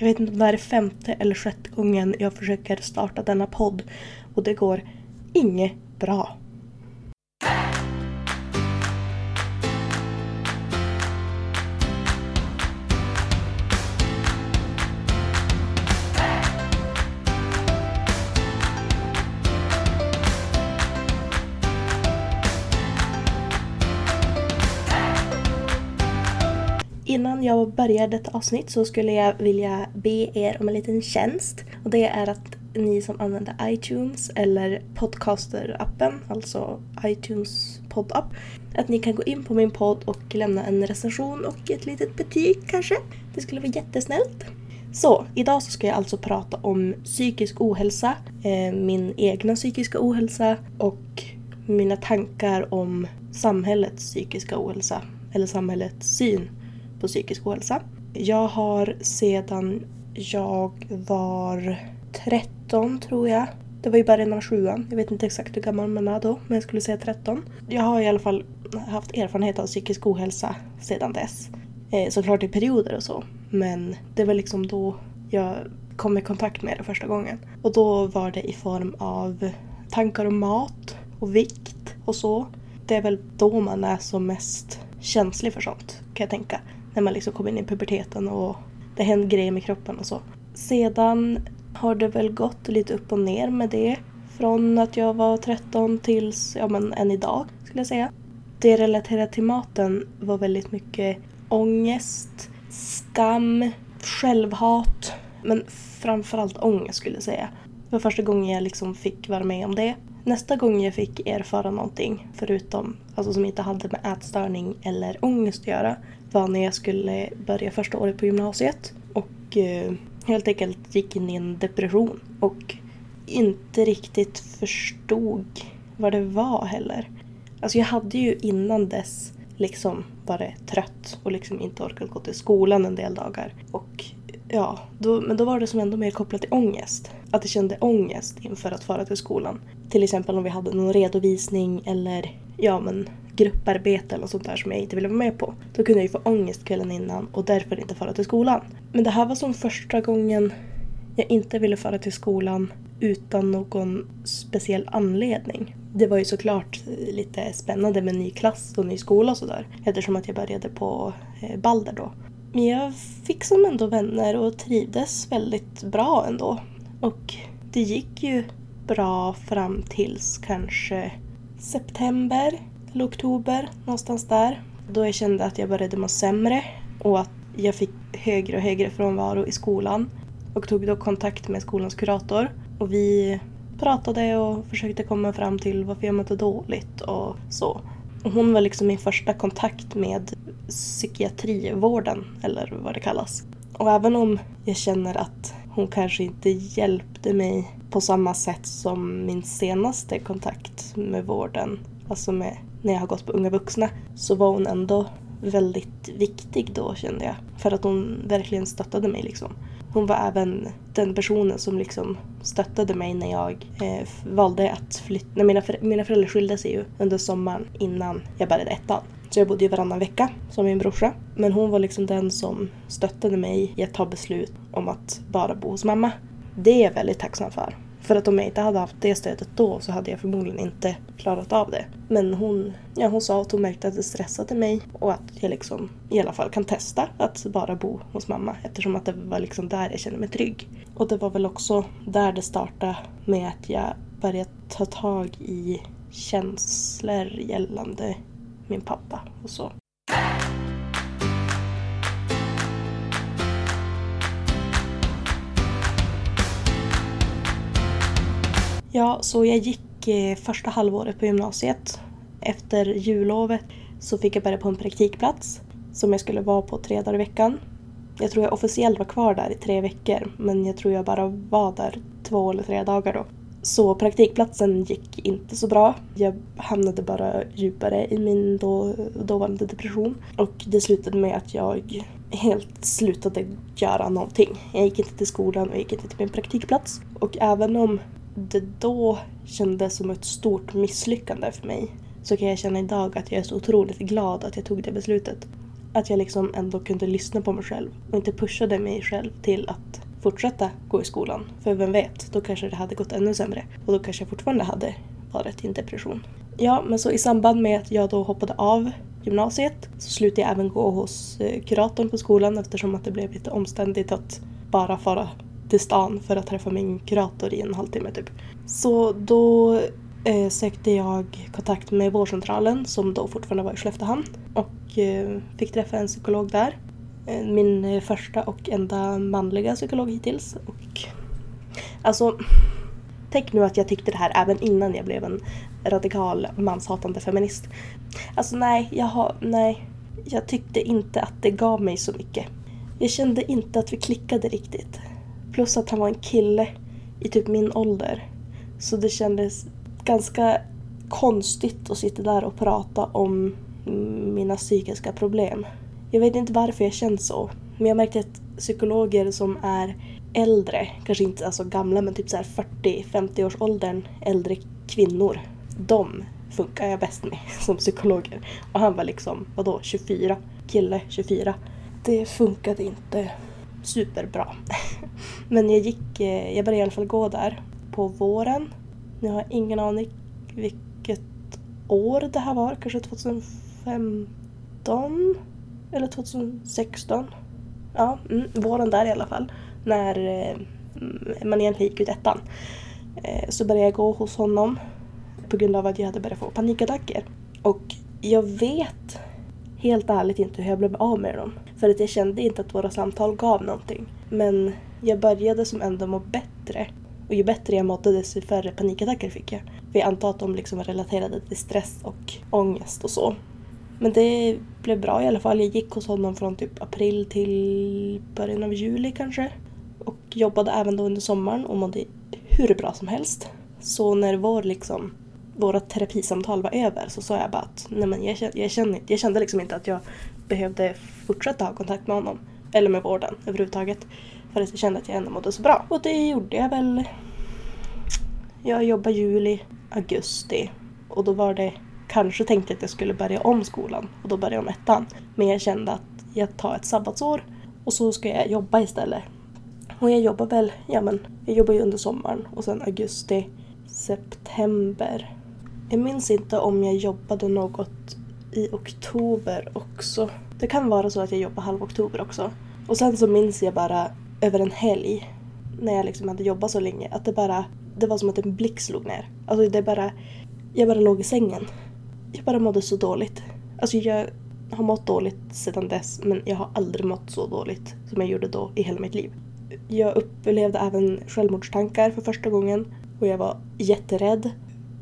Jag vet inte om det här är femte eller sjätte gången jag försöker starta denna podd och det går inget bra. Innan jag börjar detta avsnitt så skulle jag vilja be er om en liten tjänst. Och det är att ni som använder iTunes eller Podcaster-appen, alltså iTunes poddapp, att ni kan gå in på min podd och lämna en recension och ett litet betyg kanske. Det skulle vara jättesnällt. Så, idag så ska jag alltså prata om psykisk ohälsa, eh, min egna psykiska ohälsa och mina tankar om samhällets psykiska ohälsa, eller samhällets syn på psykisk ohälsa. Jag har sedan jag var 13 tror jag. Det var i början av sjuan. Jag vet inte exakt hur gammal man är då, men jag skulle säga 13. Jag har i alla fall haft erfarenhet av psykisk ohälsa sedan dess. Eh, såklart i perioder och så, men det var liksom då jag kom i kontakt med det första gången. Och då var det i form av tankar om mat och vikt och så. Det är väl då man är som mest känslig för sånt, kan jag tänka när man liksom kom in i puberteten och det hände grejer med kroppen och så. Sedan har det väl gått lite upp och ner med det. Från att jag var 13 tills, ja men än idag skulle jag säga. Det relaterat till maten var väldigt mycket ångest, skam, självhat. Men framförallt ångest skulle jag säga. Det var första gången jag liksom fick vara med om det. Nästa gång jag fick erfara någonting, förutom, alltså som inte hade med ätstörning eller ångest att göra, var när jag skulle börja första året på gymnasiet och eh, helt enkelt gick in i en depression och inte riktigt förstod vad det var heller. Alltså jag hade ju innan dess liksom varit trött och liksom inte orkat gå till skolan en del dagar. Och ja, då, men då var det som ändå mer kopplat till ångest. Att jag kände ångest inför att fara till skolan. Till exempel om vi hade någon redovisning eller ja men grupparbete eller sånt där som jag inte ville vara med på. Då kunde jag ju få ångest kvällen innan och därför inte fara till skolan. Men det här var som första gången jag inte ville fara till skolan utan någon speciell anledning. Det var ju såklart eh, lite spännande med ny klass och ny skola och sådär eftersom att jag började på eh, Balder då. Men jag fick som ändå vänner och trivdes väldigt bra ändå. Och det gick ju bra fram tills kanske september eller oktober, någonstans där. Då jag kände att jag började må sämre och att jag fick högre och högre frånvaro i skolan. Och tog då kontakt med skolans kurator. Och vi pratade och försökte komma fram till varför jag mådde dåligt och så. Och hon var liksom min första kontakt med psykiatrivården, eller vad det kallas. Och även om jag känner att hon kanske inte hjälpte mig på samma sätt som min senaste kontakt med vården, alltså med när jag har gått på Unga Vuxna, så var hon ändå väldigt viktig då kände jag. För att hon verkligen stöttade mig liksom. Hon var även den personen som liksom stöttade mig när jag eh, valde att flytta. När mina, för mina föräldrar skilde sig ju under sommaren innan jag började ettan. Så jag bodde ju varannan vecka som min brorsa. Men hon var liksom den som stöttade mig i att ta beslut om att bara bo hos mamma. Det är jag väldigt tacksam för. För att om jag inte hade haft det stödet då så hade jag förmodligen inte klarat av det. Men hon, ja, hon sa att hon märkte att det stressade mig och att jag liksom i alla fall kan testa att bara bo hos mamma eftersom att det var liksom där jag kände mig trygg. Och det var väl också där det startade med att jag började ta tag i känslor gällande min pappa och så. Ja, så jag gick eh, första halvåret på gymnasiet. Efter jullovet så fick jag börja på en praktikplats som jag skulle vara på tre dagar i veckan. Jag tror jag officiellt var kvar där i tre veckor men jag tror jag bara var där två eller tre dagar då. Så praktikplatsen gick inte så bra. Jag hamnade bara djupare i min då, dåvarande depression. Och det slutade med att jag helt slutade göra någonting. Jag gick inte till skolan och gick inte till min praktikplats. Och även om det då kändes som ett stort misslyckande för mig så kan jag känna idag att jag är så otroligt glad att jag tog det beslutet. Att jag liksom ändå kunde lyssna på mig själv och inte pushade mig själv till att fortsätta gå i skolan. För vem vet, då kanske det hade gått ännu sämre. Och då kanske jag fortfarande hade varit i en depression. Ja, men så i samband med att jag då hoppade av gymnasiet så slutade jag även gå hos eh, kuratorn på skolan eftersom att det blev lite omständigt att bara fara till stan för att träffa min kurator i en halvtimme typ. Så då eh, sökte jag kontakt med vårdcentralen som då fortfarande var i Skelleftehamn och eh, fick träffa en psykolog där. Eh, min eh, första och enda manliga psykolog hittills. Och, alltså, tänk nu att jag tyckte det här även innan jag blev en radikal manshatande feminist. Alltså nej, jag har, nej. Jag tyckte inte att det gav mig så mycket. Jag kände inte att vi klickade riktigt. Plus att han var en kille i typ min ålder. Så det kändes ganska konstigt att sitta där och prata om mina psykiska problem. Jag vet inte varför jag känt så. Men jag märkte att psykologer som är äldre, kanske inte alltså gamla men typ 40-50 års åldern, äldre kvinnor. De funkar jag bäst med som psykologer. Och han var liksom, vadå, 24? Kille, 24. Det funkade inte superbra. Men jag gick, eh, jag började i alla fall gå där på våren. Nu har jag ingen aning vilket år det här var, kanske 2015 eller 2016. Ja, mm, våren där i alla fall. När eh, man egentligen gick ut ettan. Eh, så började jag gå hos honom på grund av att jag hade börjat få panikattacker. Och jag vet helt ärligt inte hur jag blev av med dem. För att jag kände inte att våra samtal gav någonting. Men jag började som ändå må bättre. Och ju bättre jag mådde desto färre panikattacker fick jag. För jag antar att de liksom var relaterade till stress och ångest och så. Men det blev bra i alla fall. Jag gick hos honom från typ april till början av juli kanske. Och jobbade även då under sommaren och mådde hur bra som helst. Så när vår liksom våra terapisamtal var över så sa jag bara att nej men jag, jag, kände, jag kände liksom inte att jag behövde fortsätta ha kontakt med honom. Eller med vården överhuvudtaget. För att jag kände att jag ändå mådde så bra. Och det gjorde jag väl. Jag jobbade juli, augusti. Och då var det kanske tänkte att jag skulle börja om skolan. Och då började jag om ettan. Men jag kände att jag tar ett sabbatsår och så ska jag jobba istället. Och jag jobbar väl, ja men, jag jobbar ju under sommaren och sen augusti, september jag minns inte om jag jobbade något i oktober också. Det kan vara så att jag jobbade halv oktober också. Och sen så minns jag bara över en helg när jag liksom hade jobbat så länge att det bara, det var som att en blick slog ner. Alltså det bara, jag bara låg i sängen. Jag bara mådde så dåligt. Alltså jag har mått dåligt sedan dess men jag har aldrig mått så dåligt som jag gjorde då i hela mitt liv. Jag upplevde även självmordstankar för första gången och jag var jätterädd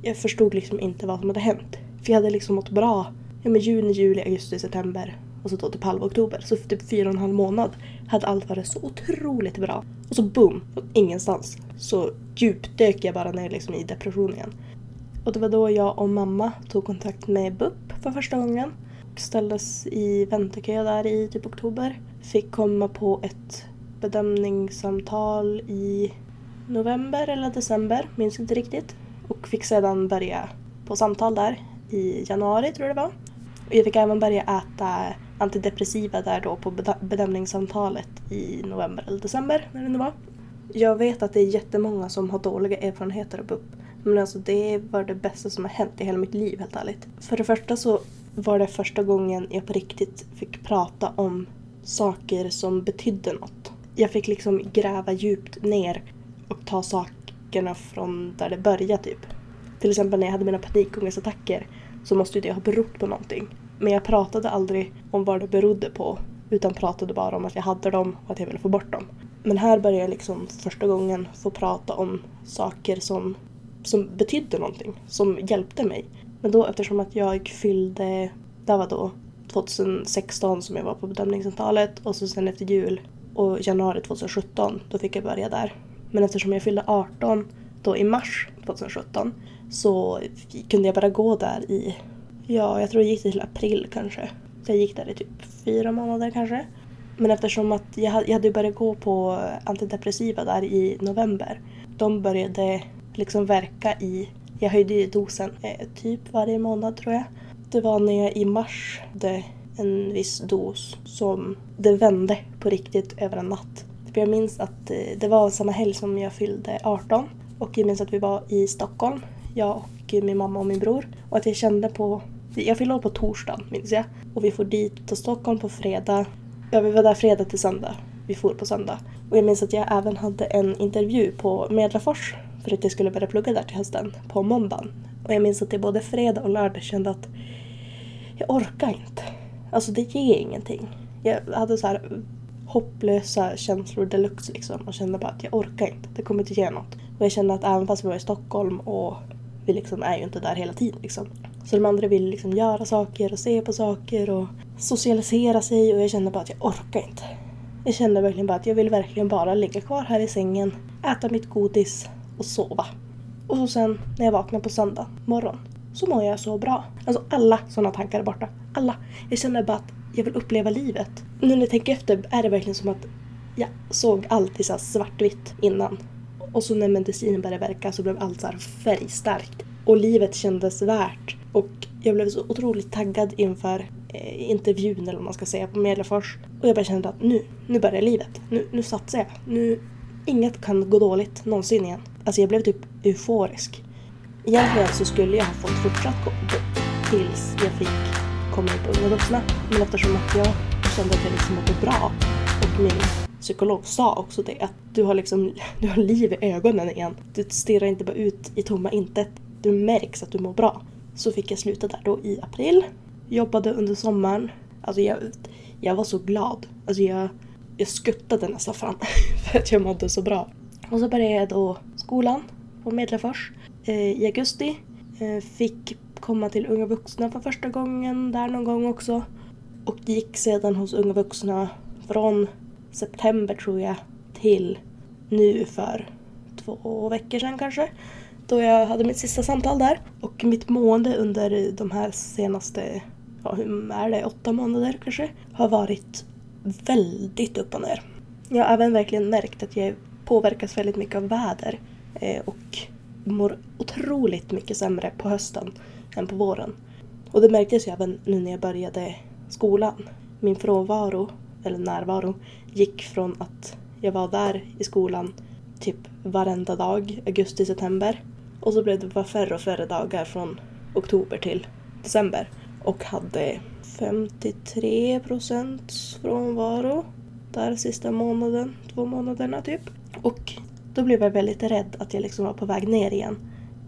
jag förstod liksom inte vad som hade hänt. För jag hade liksom mått bra ja, men juni, juli, augusti, september och så då typ halv oktober. Så för typ fyra och en halv månad hade allt varit så otroligt bra. Och så boom, från ingenstans så djupdök jag bara ner liksom i depression igen. Och det var då jag och mamma tog kontakt med BUP för första gången. Ställdes i väntekö där i typ oktober. Fick komma på ett bedömningssamtal i november eller december, minns inte riktigt. Och fick sedan börja på samtal där i januari tror jag det var. Och jag fick även börja äta antidepressiva där då på bedömningssamtalet i november eller december när det nu var. Jag vet att det är jättemånga som har dåliga erfarenheter av BUP. Men alltså det var det bästa som har hänt i hela mitt liv helt ärligt. För det första så var det första gången jag på riktigt fick prata om saker som betydde något. Jag fick liksom gräva djupt ner och ta saker sakerna från där det började typ. Till exempel när jag hade mina panikångestattacker så måste det ha berott på någonting. Men jag pratade aldrig om vad det berodde på utan pratade bara om att jag hade dem och att jag ville få bort dem. Men här började jag liksom första gången få prata om saker som, som betydde någonting, som hjälpte mig. Men då eftersom att jag fyllde, det var då 2016 som jag var på bedömningscentralet och så sen efter jul och januari 2017 då fick jag börja där. Men eftersom jag fyllde 18 då i mars 2017 så kunde jag bara gå där i, ja jag tror det gick till april kanske. Så jag gick där i typ fyra månader kanske. Men eftersom att jag hade, jag hade börjat gå på antidepressiva där i november. De började liksom verka i, jag höjde ju dosen eh, typ varje månad tror jag. Det var när jag i mars hade en viss dos som det vände på riktigt över en natt. Jag minns att eh, det var samma helg som jag fyllde 18 och jag minns att vi var i Stockholm, jag och eh, min mamma och min bror. Och att jag kände på, jag fyllde år på torsdagen minns jag. Och vi får dit till Stockholm på fredag. Ja, vi var där fredag till söndag. Vi for på söndag. Och jag minns att jag även hade en intervju på Medlafors för att jag skulle börja plugga där till hösten på måndagen. Och jag minns att jag både fredag och lördag kände att jag orkar inte. Alltså det ger ingenting. Jag hade så här hopplösa känslor deluxe liksom och kände bara att jag orkar inte. Det kommer inte ge något. Och jag kände att även fast vi var i Stockholm och vi liksom är ju inte där hela tiden liksom. Så de andra ville liksom göra saker och se på saker och socialisera sig och jag kände bara att jag orkar inte. Jag kände verkligen bara att jag vill verkligen bara ligga kvar här i sängen, äta mitt godis och sova. Och så sen när jag vaknar på söndag morgon så mår jag så bra. Alltså alla sådana tankar är borta. Alla. Jag känner bara att jag vill uppleva livet. Nu när jag tänker efter är det verkligen som att jag såg allt i så svartvitt innan. Och så när medicinen började verka så blev allt så här färgstarkt. Och livet kändes värt. Och jag blev så otroligt taggad inför eh, intervjun eller vad man ska säga på Medelfors. Och jag bara kände att nu, nu börjar livet. Nu, nu satsar jag. Nu, inget kan gå dåligt någonsin igen. Alltså jag blev typ euforisk. Egentligen så skulle jag ha fått fortsatt gå tills jag fick komma in på Unga Vuxna. Men eftersom att jag kände att jag liksom mådde bra och min psykolog sa också det att du har liksom du har liv i ögonen igen. Du stirrar inte bara ut i tomma intet. Du märks att du mår bra. Så fick jag sluta där då i april. Jobbade under sommaren. Alltså jag, jag var så glad. Alltså jag, jag skuttade nästan fram för att jag mådde så bra. Och så började jag då skolan på Medlefors eh, i augusti. Eh, fick komma till Unga Vuxna för första gången där någon gång också. Och gick sedan hos Unga Vuxna från september tror jag till nu för två veckor sedan kanske. Då jag hade mitt sista samtal där. Och mitt mående under de här senaste, ja hur är det, åtta månader kanske, har varit väldigt upp och ner. Jag har även verkligen märkt att jag påverkas väldigt mycket av väder eh, och mår otroligt mycket sämre på hösten än på våren. Och det märktes ju även nu när jag började skolan. Min frånvaro, eller närvaro, gick från att jag var där i skolan typ varenda dag, augusti, september. Och så blev det bara färre och färre dagar från oktober till december. Och hade 53 procents frånvaro där sista månaden, två månaderna typ. Och då blev jag väldigt rädd att jag liksom var på väg ner igen.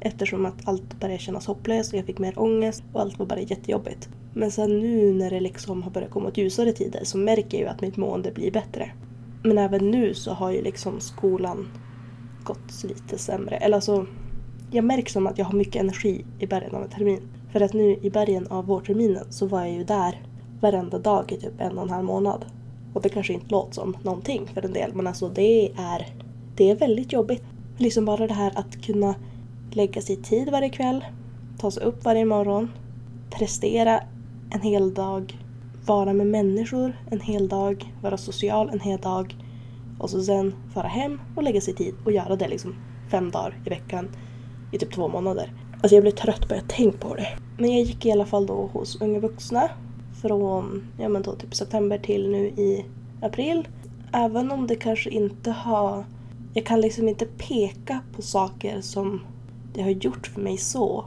Eftersom att allt började kännas hopplöst och jag fick mer ångest och allt var bara jättejobbigt. Men sen nu när det liksom har börjat komma åt ljusare tider så märker jag ju att mitt mående blir bättre. Men även nu så har ju liksom skolan gått lite sämre. Eller alltså, jag märker som att jag har mycket energi i början av en termin. För att nu i början av vårterminen så var jag ju där varenda dag i typ en och en halv månad. Och det kanske inte låter som någonting för en del men alltså det är, det är väldigt jobbigt. Liksom bara det här att kunna lägga sig i tid varje kväll, ta sig upp varje morgon, prestera en hel dag, vara med människor en hel dag, vara social en hel dag och så sen fara hem och lägga sig i tid och göra det liksom fem dagar i veckan i typ två månader. Alltså jag blev trött bara jag tänkte på det. Men jag gick i alla fall då hos Unga Vuxna från ja men då typ september till nu i april. Även om det kanske inte har... Jag kan liksom inte peka på saker som det har gjort för mig så.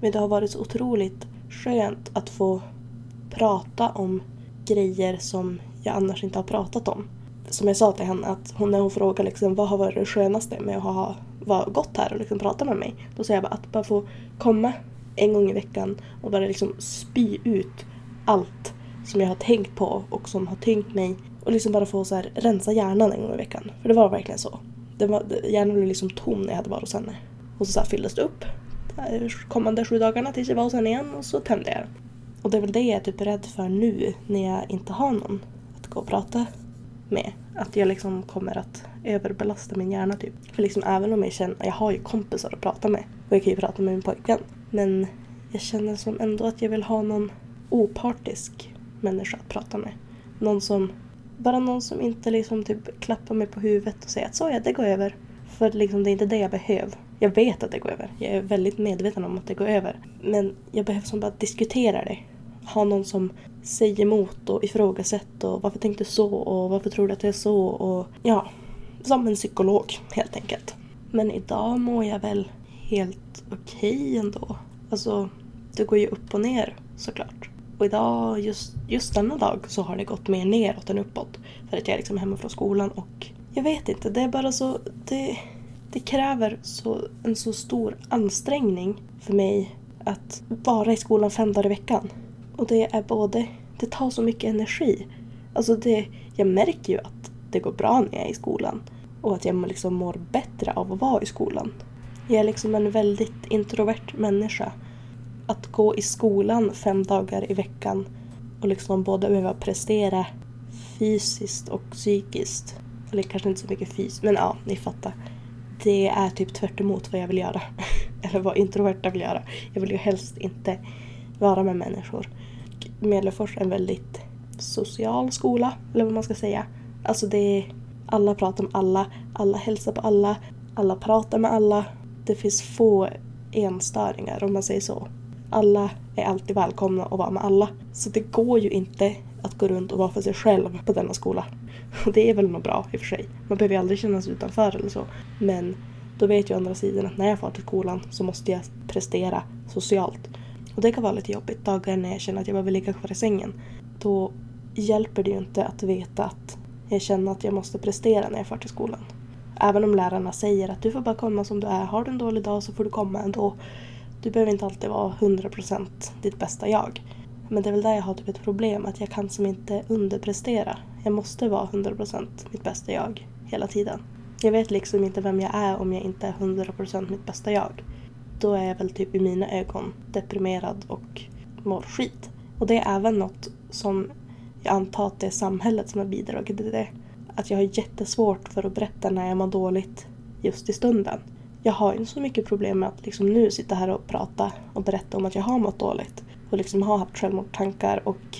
Men det har varit så otroligt skönt att få prata om grejer som jag annars inte har pratat om. Som jag sa till henne, att hon, när hon frågar liksom, vad har varit det skönaste med att ha var gått här och liksom prata med mig. Då säger jag bara att bara få komma en gång i veckan och bara liksom spy ut allt som jag har tänkt på och som har tyngt mig. Och liksom bara få så här, rensa hjärnan en gång i veckan. För det var verkligen så. Det var, hjärnan blev liksom tom när jag hade varit hos henne. Och så, så fylldes det upp kommande sju dagarna tills jag var hos henne igen och så tände jag den. Och det är väl det jag är typ rädd för nu när jag inte har någon att gå och prata med. Att jag liksom kommer att överbelasta min hjärna typ. För liksom även om jag känner, jag har ju kompisar att prata med och jag kan ju prata med min pojkvän. Men jag känner som ändå att jag vill ha någon opartisk människa att prata med. Någon som, bara någon som inte liksom typ klappar mig på huvudet och säger att så ja, det går över. För liksom det är inte det jag behöver. Jag vet att det går över. Jag är väldigt medveten om att det går över. Men jag behöver som bara diskutera det. ha någon som säger emot och ifrågasätter och varför tänkte du så och varför tror du att det är så och ja, som en psykolog helt enkelt. Men idag mår jag väl helt okej okay ändå. Alltså, det går ju upp och ner såklart. Och idag, just, just denna dag, så har det gått mer neråt än uppåt. För att jag är liksom hemma från skolan och jag vet inte, det är bara så... Det, det kräver så, en så stor ansträngning för mig att vara i skolan fem dagar i veckan. Och det är både... Det tar så mycket energi. Alltså det, jag märker ju att det går bra när jag är i skolan. Och att jag liksom mår bättre av att vara i skolan. Jag är liksom en väldigt introvert människa. Att gå i skolan fem dagar i veckan och liksom både behöva prestera fysiskt och psykiskt. Eller kanske inte så mycket fysiskt, men ja, ni fattar. Det är typ tvärt vad jag vill göra. Eller vad introverta vill göra. Jag vill ju helst inte vara med människor. Medelfors är en väldigt social skola, eller vad man ska säga. Alltså det är, alla pratar med alla, alla hälsar på alla, alla pratar med alla. Det finns få enstöringar om man säger så. Alla är alltid välkomna att vara med alla. Så det går ju inte att gå runt och vara för sig själv på denna skola. Och det är väl något bra i och för sig. Man behöver ju aldrig känna sig utanför eller så. Men då vet jag å andra sidan att när jag far till skolan så måste jag prestera socialt. Och det kan vara lite jobbigt dagar när jag känner att jag behöver ligga kvar i sängen. Då hjälper det ju inte att veta att jag känner att jag måste prestera när jag far till skolan. Även om lärarna säger att du får bara komma som du är. Har du en dålig dag så får du komma ändå. Du behöver inte alltid vara 100% ditt bästa jag. Men det är väl där jag har typ ett problem, att jag kan som inte underprestera. Jag måste vara 100% mitt bästa jag hela tiden. Jag vet liksom inte vem jag är om jag inte är 100% mitt bästa jag. Då är jag väl typ i mina ögon deprimerad och mår skit. Och det är även något som jag antar att det är samhället som har bidragit till det. Att jag har jättesvårt för att berätta när jag mår dåligt just i stunden. Jag har inte så mycket problem med att liksom nu sitta här och prata och berätta om att jag har mått dåligt. Och liksom har haft självmordstankar och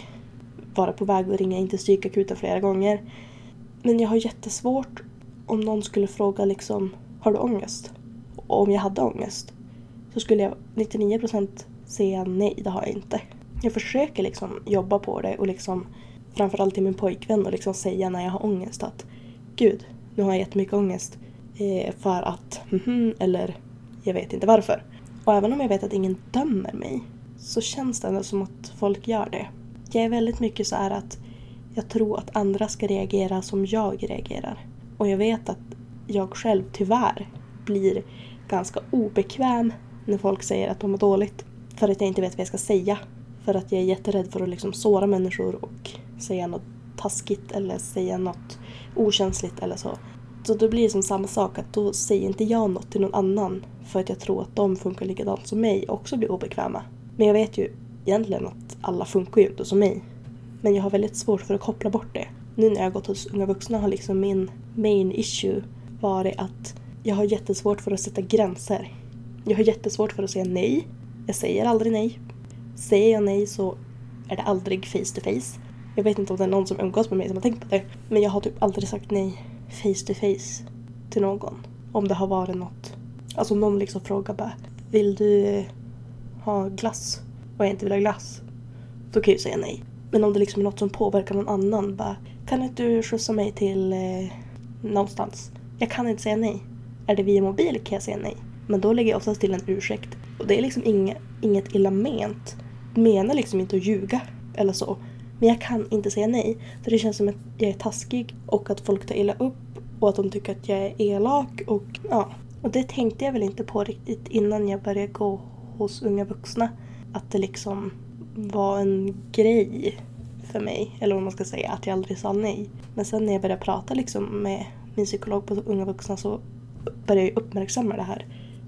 vara på väg att ringa in till psykakuten flera gånger. Men jag har jättesvårt om någon skulle fråga liksom, har du ångest? Och om jag hade ångest så skulle jag 99% säga nej, det har jag inte. Jag försöker liksom jobba på det och liksom framförallt till min pojkvän och liksom säga när jag har ångest att gud, nu har jag jättemycket ångest eh, för att mhm, eller jag vet inte varför. Och även om jag vet att ingen dömer mig så känns det ändå som att folk gör det. Jag är väldigt mycket så här att jag tror att andra ska reagera som jag reagerar. Och jag vet att jag själv tyvärr blir ganska obekväm när folk säger att de mår dåligt. För att jag inte vet vad jag ska säga. För att jag är jätterädd för att liksom såra människor och säga något taskigt eller säga något okänsligt eller så. Så då blir det som samma sak att då säger inte jag något till någon annan för att jag tror att de funkar likadant som mig och också blir obekväma. Men jag vet ju egentligen att alla funkar ju inte som mig. Men jag har väldigt svårt för att koppla bort det. Nu när jag har gått hos unga vuxna har liksom min main issue varit att jag har jättesvårt för att sätta gränser. Jag har jättesvårt för att säga nej. Jag säger aldrig nej. Säger jag nej så är det aldrig face to face. Jag vet inte om det är någon som umgås med mig som har tänkt på det. Men jag har typ aldrig sagt nej face to face till någon. Om det har varit något. Alltså någon liksom frågar bara Vill du ha glass? Och jag inte vill ha glass. Då kan jag ju säga nej. Men om det liksom är något som påverkar någon annan. Bara, kan inte du skjutsa mig till eh, någonstans? Jag kan inte säga nej. Är det via mobil kan jag säga nej. Men då lägger jag oftast till en ursäkt. Och det är liksom inget, inget illa ment. Menar liksom inte att ljuga eller så. Men jag kan inte säga nej. För det känns som att jag är taskig och att folk tar illa upp och att de tycker att jag är elak och ja. Och det tänkte jag väl inte på riktigt innan jag började gå hos unga vuxna. Att det liksom var en grej för mig. Eller vad man ska säga, att jag aldrig sa nej. Men sen när jag började prata liksom med min psykolog på unga vuxna så började jag uppmärksamma det här.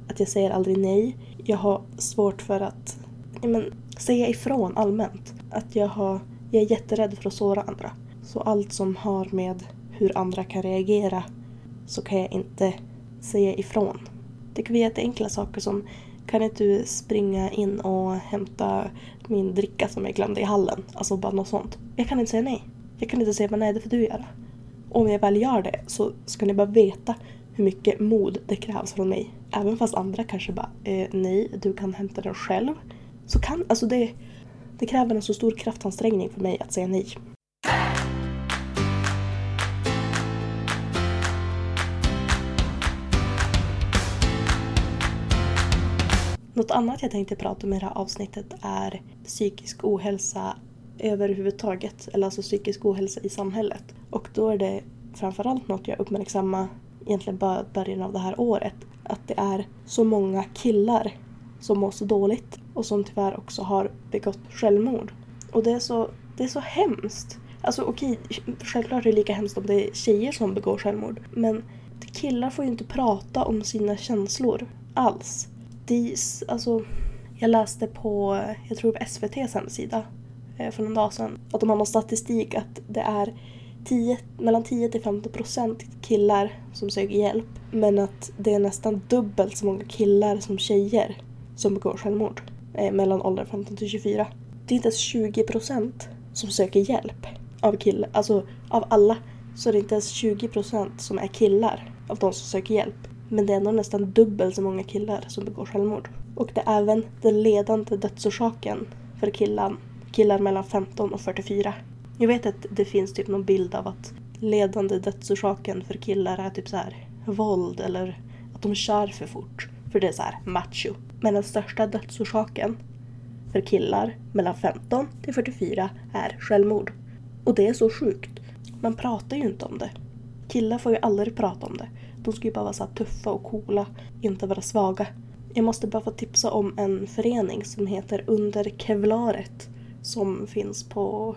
Att jag säger aldrig nej. Jag har svårt för att men, säga ifrån allmänt. Att jag, har, jag är jätterädd för att såra andra. Så allt som har med hur andra kan reagera så kan jag inte säga ifrån. Det kan vara jätteenkla saker som kan inte du springa in och hämta min dricka som jag glömde i hallen? Alltså bara något sånt. Jag kan inte säga nej. Jag kan inte säga nej, det får du göra. Om jag väl gör det så ska ni bara veta hur mycket mod det krävs från mig. Även fast andra kanske bara eh, nej, du kan hämta den själv. Så kan, alltså det, Det kräver en så stor kraftansträngning för mig att säga nej. Något annat jag tänkte prata om i det här avsnittet är psykisk ohälsa överhuvudtaget. Eller alltså psykisk ohälsa i samhället. Och då är det framförallt något jag uppmärksammar egentligen bara början av det här året. Att det är så många killar som mår så dåligt och som tyvärr också har begått självmord. Och det är så, det är så hemskt. Alltså okej, självklart är det lika hemskt om det är tjejer som begår självmord. Men killar får ju inte prata om sina känslor alls. Det, alltså, jag läste på, jag tror på SVTs hemsida eh, för någon dag sedan, att de har någon statistik att det är 10, mellan 10 till 15 procent killar som söker hjälp. Men att det är nästan dubbelt så många killar som tjejer som begår självmord. Eh, mellan åldern 15 till 24. Det är inte ens 20 procent som söker hjälp av killar. Alltså av alla så är det inte ens 20 procent som är killar av de som söker hjälp. Men det är ändå nästan dubbelt så många killar som begår självmord. Och det är även den ledande dödsorsaken för killar, killar mellan 15 och 44. Jag vet att det finns typ någon bild av att ledande dödsorsaken för killar är typ så här våld eller att de kör för fort. För det är så här macho. Men den största dödsorsaken för killar mellan 15 till 44 är självmord. Och det är så sjukt. Man pratar ju inte om det. Killar får ju aldrig prata om det. De ska ju bara vara så tuffa och coola, inte vara svaga. Jag måste bara få tipsa om en förening som heter Under Kevlaret som finns på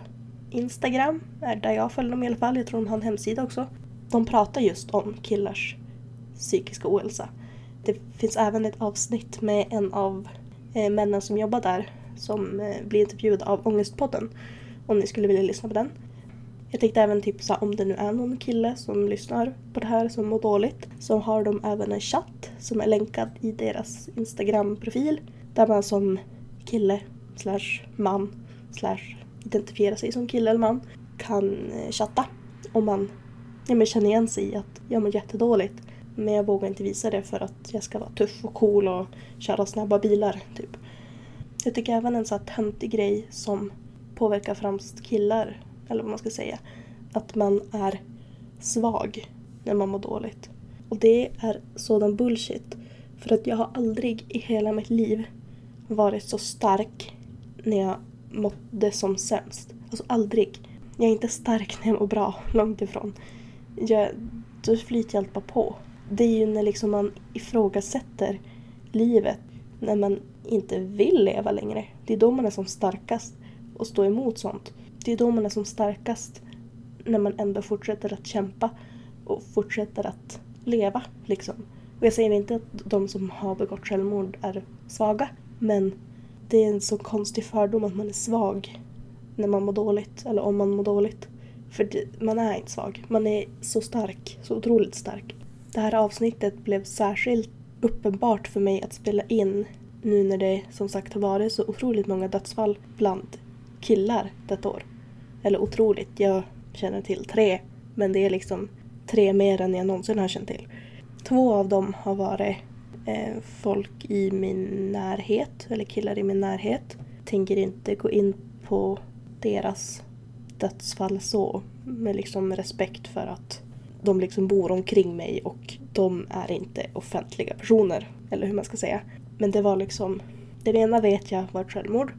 Instagram, är där jag följer dem i alla fall. Jag tror de har en hemsida också. De pratar just om killars psykiska ohälsa. Det finns även ett avsnitt med en av eh, männen som jobbar där som eh, blir intervjuad av Ångestpodden. Om ni skulle vilja lyssna på den. Jag tänkte även tipsa om det nu är någon kille som lyssnar på det här som mår dåligt. Så har de även en chatt som är länkad i deras Instagram-profil. Där man som kille slash man slash identifiera sig som kille eller man kan eh, chatta. Om man ja, men känner igen sig i att jag mår jättedåligt. Men jag vågar inte visa det för att jag ska vara tuff och cool och köra snabba bilar. Typ. Jag tycker även en sån här töntig grej som påverkar främst killar, eller vad man ska säga, att man är svag när man mår dåligt. Och det är sådan bullshit. För att jag har aldrig i hela mitt liv varit så stark när jag mådde som sämst. Alltså aldrig. Jag är inte stark när jag mår bra, långt ifrån. Jag, då flyter allt bara på. Det är ju när liksom man ifrågasätter livet, när man inte vill leva längre. Det är då man är som starkast och står emot sånt. Det är då man är som starkast när man ändå fortsätter att kämpa och fortsätter att leva. Liksom. Och jag säger inte att de som har begått självmord är svaga, men det är en så konstig fördom att man är svag när man mår dåligt, eller om man mår dåligt. För det, man är inte svag, man är så stark, så otroligt stark. Det här avsnittet blev särskilt uppenbart för mig att spela in nu när det som sagt har varit så otroligt många dödsfall bland killar detta år. Eller otroligt, jag känner till tre, men det är liksom tre mer än jag någonsin har känt till. Två av dem har varit eh, folk i min närhet, eller killar i min närhet. Tänker inte gå in på deras dödsfall så, med liksom respekt för att de liksom bor omkring mig och de är inte offentliga personer, eller hur man ska säga. Men det var liksom, den ena vet jag var ett självmord.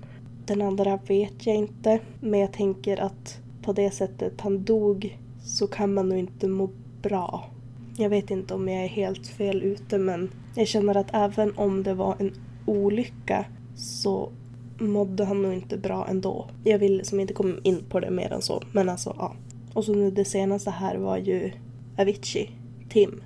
Den andra vet jag inte, men jag tänker att på det sättet han dog så kan man nog inte må bra jag vet inte om jag är helt fel ute men jag känner att även om det var en olycka så mådde han nog inte bra ändå. Jag vill liksom inte komma in på det mer än så. Men alltså ja. Och så nu det senaste här var ju Avicii, Tim,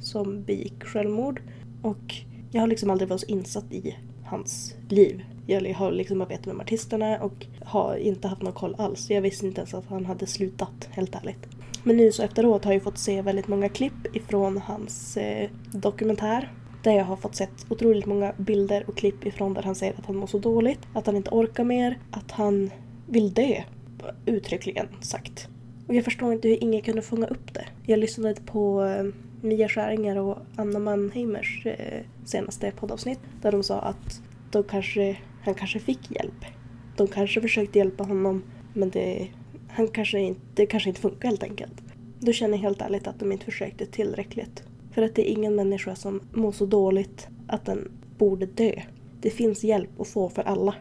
som begick självmord. Och jag har liksom aldrig varit så insatt i hans liv. Jag har liksom bara vetat vem artisten är och har inte haft någon koll alls. Jag visste inte ens att han hade slutat, helt ärligt. Men nu så efteråt har jag fått se väldigt många klipp ifrån hans eh, dokumentär. Där jag har fått sett otroligt många bilder och klipp ifrån där han säger att han mår så dåligt, att han inte orkar mer, att han vill dö. Uttryckligen sagt. Och jag förstår inte hur ingen kunde fånga upp det. Jag lyssnade på eh, Mia Skäringer och Anna Mannheimers eh, senaste poddavsnitt där de sa att då kanske, han kanske fick hjälp de kanske försökte hjälpa honom men det, han kanske inte, det kanske inte funkar helt enkelt. Då känner jag helt ärligt att de inte försökte tillräckligt. För att det är ingen människa som mår så dåligt att den borde dö. Det finns hjälp att få för alla.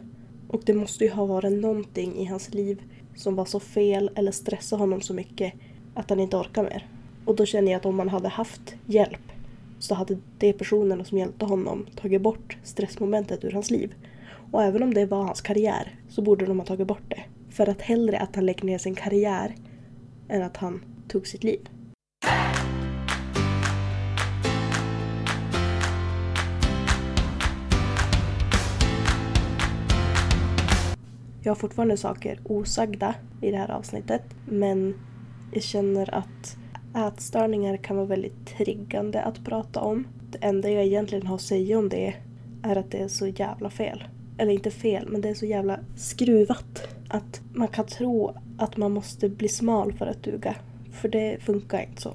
Och det måste ju ha varit någonting i hans liv som var så fel eller stressade honom så mycket att han inte orkar mer. Och då känner jag att om man hade haft hjälp så hade de personerna som hjälpte honom tagit bort stressmomentet ur hans liv. Och även om det var hans karriär så borde de ha tagit bort det. För att hellre att han lägger ner sin karriär än att han tog sitt liv. Jag har fortfarande saker osagda i det här avsnittet men jag känner att ätstörningar kan vara väldigt triggande att prata om. Det enda jag egentligen har att säga om det är att det är så jävla fel. Eller inte fel, men det är så jävla skruvat. Att man kan tro att man måste bli smal för att duga. För det funkar inte så.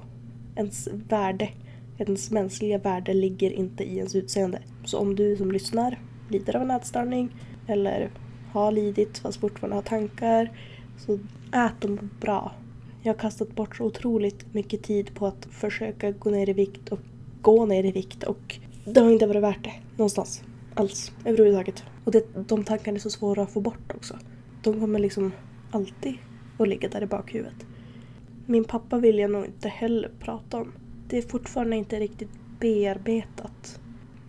Ens värde, ens mänskliga värde ligger inte i ens utseende. Så om du som lyssnar lider av en ätstörning eller har lidit fast fortfarande har tankar så ät dem bra. Jag har kastat bort så otroligt mycket tid på att försöka gå ner i vikt och gå ner i vikt och det har inte varit värt det någonstans. Alls. Överhuvudtaget. Och det, de tankarna är så svåra att få bort också. De kommer liksom alltid att ligga där i bakhuvudet. Min pappa vill jag nog inte heller prata om. Det är fortfarande inte riktigt bearbetat.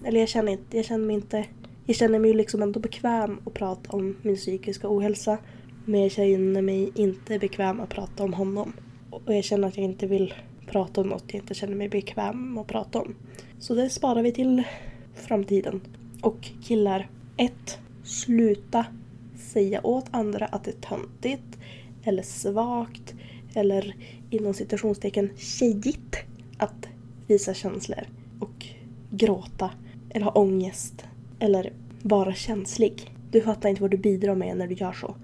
Eller jag känner, inte, jag känner mig inte... Jag känner mig liksom ändå bekväm att prata om min psykiska ohälsa. Men jag känner mig inte bekväm att prata om honom. Och jag känner att jag inte vill prata om något jag inte känner mig bekväm att prata om. Så det sparar vi till framtiden. Och killar, 1. Sluta säga åt andra att det är töntigt eller svagt eller inom citationstecken tjejigt att visa känslor och gråta eller ha ångest eller vara känslig. Du fattar inte vad du bidrar med när du gör så.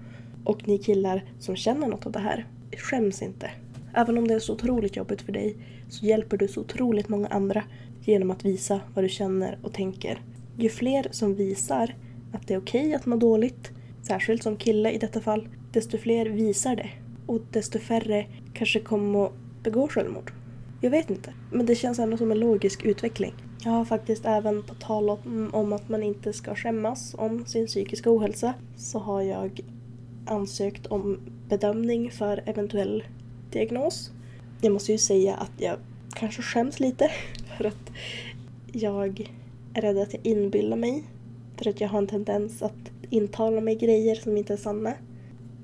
Och ni killar som känner något av det här, skäms inte. Även om det är så otroligt jobbigt för dig så hjälper du så otroligt många andra genom att visa vad du känner och tänker. Ju fler som visar att det är okej okay att må dåligt, särskilt som kille i detta fall, desto fler visar det. Och desto färre kanske kommer att begå självmord. Jag vet inte, men det känns ändå som en logisk utveckling. Jag har faktiskt även på tal om att man inte ska skämmas om sin psykiska ohälsa så har jag ansökt om bedömning för eventuell diagnos. Jag måste ju säga att jag kanske skäms lite för att jag är rädd att jag inbillar mig. För att jag har en tendens att intala mig grejer som inte är sanna.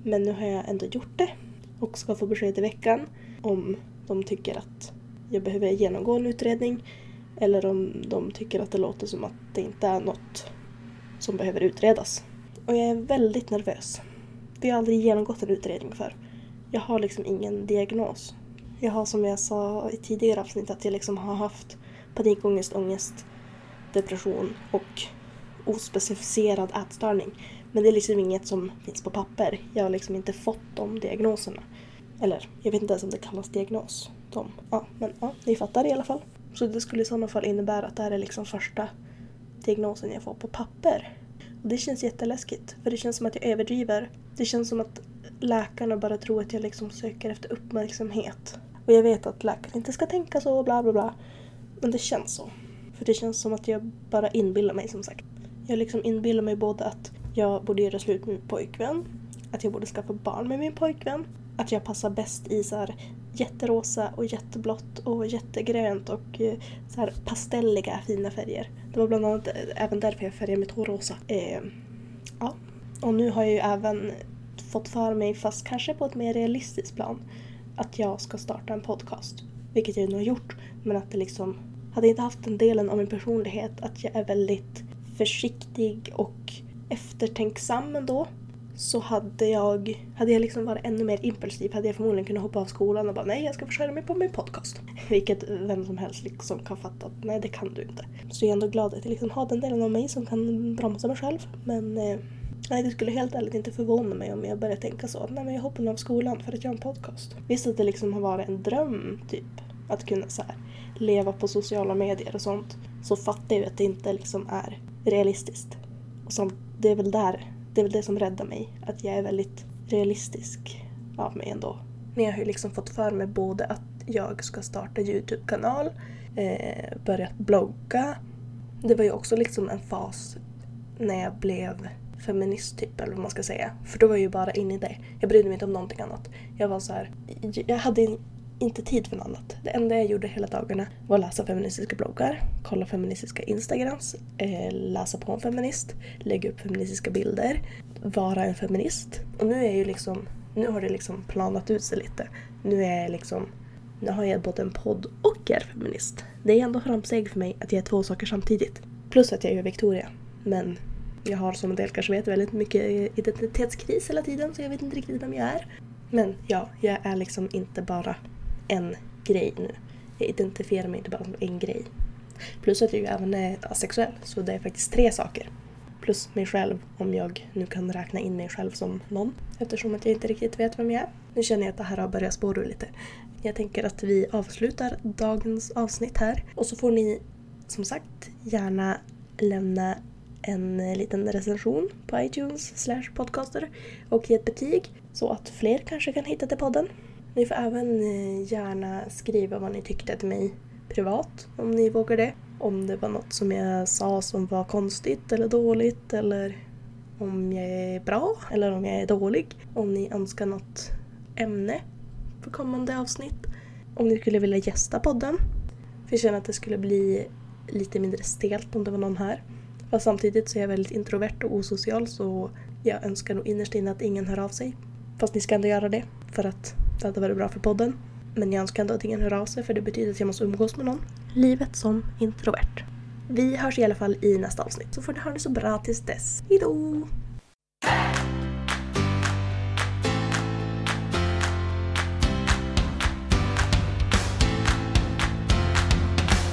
Men nu har jag ändå gjort det och ska få besked i veckan om de tycker att jag behöver genomgå en utredning eller om de tycker att det låter som att det inte är något som behöver utredas. Och jag är väldigt nervös. Vi har aldrig genomgått en utredning för. Jag har liksom ingen diagnos. Jag har som jag sa i tidigare avsnitt att jag liksom har haft panikångest, ångest, depression och ospecificerad ätstörning. Men det är liksom inget som finns på papper. Jag har liksom inte fått de diagnoserna. Eller, jag vet inte ens om det kallas diagnos. De. Ja, men ja, ni fattar i alla fall. Så det skulle i sådana fall innebära att det här är liksom första diagnosen jag får på papper. Och det känns jätteläskigt, för det känns som att jag överdriver. Det känns som att läkarna bara tror att jag liksom söker efter uppmärksamhet. Och jag vet att läkaren inte ska tänka så, bla bla bla. Men det känns så. För det känns som att jag bara inbillar mig som sagt. Jag liksom inbillar mig både att jag borde göra slut med min pojkvän, att jag borde skaffa barn med min pojkvän, att jag passar bäst i så här jätterosa och jätteblått och jättegrönt och eh, så här pastelliga fina färger. Det var bland annat eh, även därför jag färgade mitt hår rosa. Eh, ja. Och nu har jag ju även fått för mig, fast kanske på ett mer realistiskt plan, att jag ska starta en podcast. Vilket jag nu har gjort, men att det liksom hade inte haft den delen av min personlighet att jag är väldigt försiktig och eftertänksam ändå så hade jag, hade jag liksom varit ännu mer impulsiv hade jag förmodligen kunnat hoppa av skolan och bara nej jag ska försörja mig på min podcast. Vilket vem som helst liksom kan fatta att nej det kan du inte. Så jag är ändå glad att jag liksom har den delen av mig som kan bromsa mig själv. Men eh, nej det skulle helt ärligt inte förvåna mig om jag började tänka så. att Nej men jag hoppar av skolan för att göra en podcast. Visst att det liksom har varit en dröm typ. Att kunna så här, leva på sociala medier och sånt. Så fattar jag ju att det inte liksom är realistiskt. Och som, det är väl där det är väl det som räddar mig. Att jag är väldigt realistisk av mig ändå. Men jag har ju liksom fått för mig både att jag ska starta Youtube-kanal, eh, börjat blogga. Det var ju också liksom en fas när jag blev feminist typ eller vad man ska säga. För då var jag ju bara inne i det. Jag brydde mig inte om någonting annat. Jag var så här, jag hade inte tid för något annat. Det enda jag gjorde hela dagarna var att läsa feministiska bloggar, kolla feministiska instagrams, eh, läsa på en feminist, lägga upp feministiska bilder, vara en feminist. Och nu är ju liksom, nu har det liksom planat ut sig lite. Nu är jag liksom, nu har jag både en podd och är feminist. Det är ändå framsteg för mig att jag är två saker samtidigt. Plus att jag är Victoria. Men jag har som en del kanske vet väldigt mycket identitetskris hela tiden så jag vet inte riktigt vem jag är. Men ja, jag är liksom inte bara en grej nu. Jag identifierar mig inte bara som en grej. Plus att jag ju även är asexuell, så det är faktiskt tre saker. Plus mig själv, om jag nu kan räkna in mig själv som någon. Eftersom att jag inte riktigt vet vem jag är. Nu känner jag att det här har börjat spåra lite. Jag tänker att vi avslutar dagens avsnitt här. Och så får ni som sagt gärna lämna en liten recension på iTunes slash podcaster och ge ett betyg så att fler kanske kan hitta till podden. Ni får även eh, gärna skriva vad ni tyckte till mig privat om ni vågar det. Om det var något som jag sa som var konstigt eller dåligt eller om jag är bra eller om jag är dålig. Om ni önskar något ämne för kommande avsnitt. Om ni skulle vilja gästa podden. För jag känner att det skulle bli lite mindre stelt om det var någon här. Fast samtidigt så är jag väldigt introvert och osocial så jag önskar nog innerst inne att ingen hör av sig. Fast ni ska ändå göra det för att det hade varit bra för podden. Men jag önskar ändå att ingen hör av sig för det betyder att jag måste umgås med någon. Livet som introvert. Vi hörs i alla fall i nästa avsnitt så får ni ha det så bra tills dess. Hejdå!